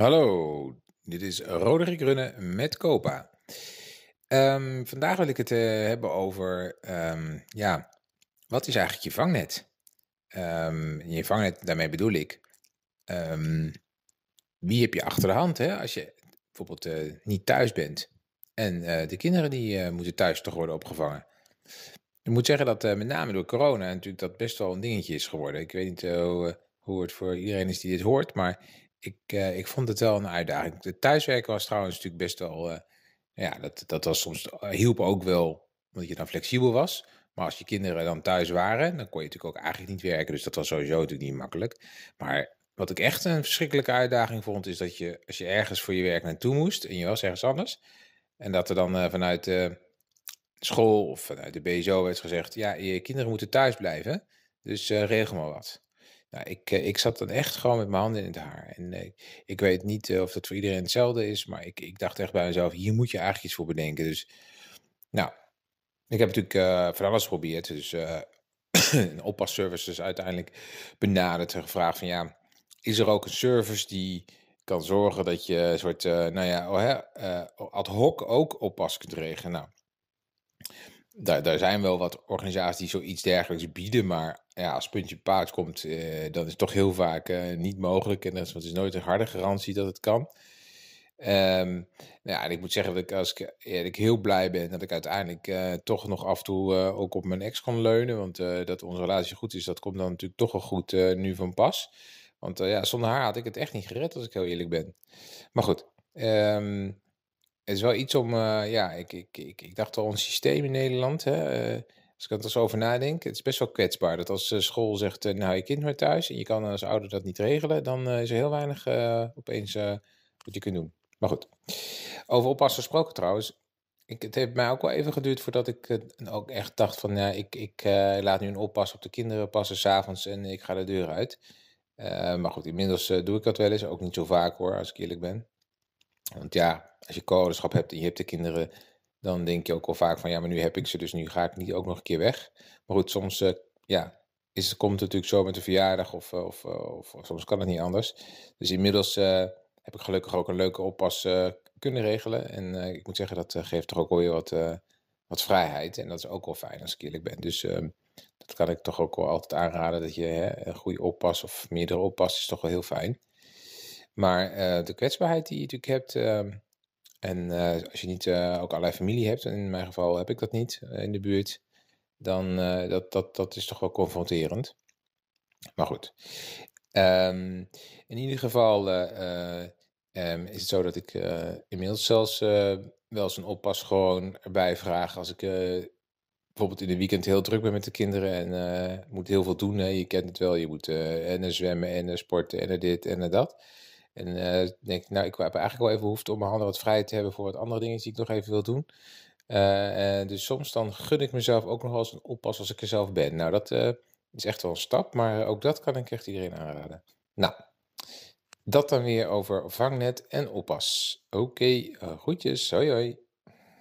Hallo, dit is Roderick Runnen met Copa. Ehm, vandaag wil ik het eh, hebben over, ehm, ja, wat is eigenlijk je vangnet? Ehm, je vangnet, daarmee bedoel ik, wie heb je achter de hand hè? als je bijvoorbeeld eh, niet thuis bent en eh, de kinderen die moeten thuis toch worden opgevangen. Ik moet zeggen dat met name door corona natuurlijk dat best wel een dingetje is geworden. Ik weet niet hoe het voor iedereen is die dit hoort, maar ik, uh, ik vond het wel een uitdaging. Het thuiswerken was trouwens natuurlijk best wel. Uh, ja, dat, dat was soms. Uh, hielp ook wel omdat je dan flexibel was. Maar als je kinderen dan thuis waren, dan kon je natuurlijk ook eigenlijk niet werken. Dus dat was sowieso natuurlijk niet makkelijk. Maar wat ik echt een verschrikkelijke uitdaging vond, is dat je, als je ergens voor je werk naartoe moest en je was ergens anders, en dat er dan vanuit school of vanuit de BSO werd gezegd: ja, je kinderen moeten thuis blijven, dus regel maar wat. Nou, ik, eh, ik zat dan echt gewoon met mijn handen in het haar. En eh, ik weet niet eh, of dat voor iedereen hetzelfde is, maar ik, ik dacht echt bij mezelf, hier moet je eigenlijk iets voor bedenken. Dus, nou, ik heb natuurlijk van alles geprobeerd. Dus een oppasservice uiteindelijk benaderd en gevraagd van ja, is er ook een service die kan zorgen dat je een soort, nou ja, oh, ad hoc ook oppas kunt regelen. Nou, daar, daar zijn wel wat organisaties die zoiets dergelijks bieden, maar ja, als puntje paard komt, eh, dan is het toch heel vaak eh, niet mogelijk. En dat is, nooit een harde garantie dat het kan. Um, nou ja, en ik moet zeggen dat ik, als ik, ik heel blij ben dat ik uiteindelijk uh, toch nog af en toe ook op mijn ex kon leunen. Want dat onze relatie goed is, dat komt dan natuurlijk toch wel goed nu van pas. Want ja, zonder haar had ik het echt niet gered, als ik heel eerlijk ben. Maar goed, um, het is wel iets om, uh, ja, ik, ik, ik, ik dacht al een systeem in Nederland. Hè, uh, als ik er eens over nadenk, het is best wel kwetsbaar. Dat als uh, school zegt, nou je kind maar thuis en je kan als ouder dat niet regelen, dan is er heel weinig opeens wat je kunt doen. Maar goed, over oppassen gesproken trouwens. Ik, het heeft mij ook wel even geduurd voordat ik ook echt dacht van, ja, ik, ik laat nu een oppas op de kinderen passen s'avonds en ik ga de deur uit. maar goed, inmiddels doe ik dat wel eens, ook niet zo vaak hoor, als ik eerlijk ben. Want ja, als je co-ouderschap hebt en je hebt de kinderen, dan denk je ook al vaak van ja, maar nu heb ik ze, dus nu ga ik niet ook nog een keer weg. Maar goed, soms uh, ja, is, komt het natuurlijk zo met een verjaardag of, eh, of, eh, of, of, soms kan het niet anders. Dus inmiddels heb ik gelukkig ook een leuke oppas kunnen regelen. En ik moet zeggen, dat geeft toch ook wel weer wat, wat vrijheid. En dat is ook wel fijn als ik eerlijk ben. Dus ehm, dat kan ik toch ook wel altijd aanraden, dat je hè, een goede oppas of meerdere oppas is toch wel heel fijn. Maar uh, de kwetsbaarheid die je natuurlijk hebt, uh, en uh, als je niet ook allerlei familie hebt, en in mijn geval heb ik dat niet in de buurt, dan dat, dat, dat is toch wel confronterend. Maar goed. Um, in ieder geval um, is het zo dat ik inmiddels zelfs wel eens een oppas gewoon erbij vraag als ik bijvoorbeeld in de weekend heel druk ben met de kinderen en moet heel veel doen. Hè. Je kent het wel, je moet en zwemmen en sporten en dit en dat. En uh, denk nou, ik heb eigenlijk wel even behoefte om mijn handen wat vrij te hebben voor wat andere dingen die ik nog even wil doen. Uh, dus soms dan gun ik mezelf ook nog wel eens een oppas als ik er zelf ben. Nou, dat uh, is echt wel een stap, maar ook dat kan ik echt iedereen aanraden. Nou, dat dan weer over vangnet en oppas. Oké, okay, groetjes, hoi hoi.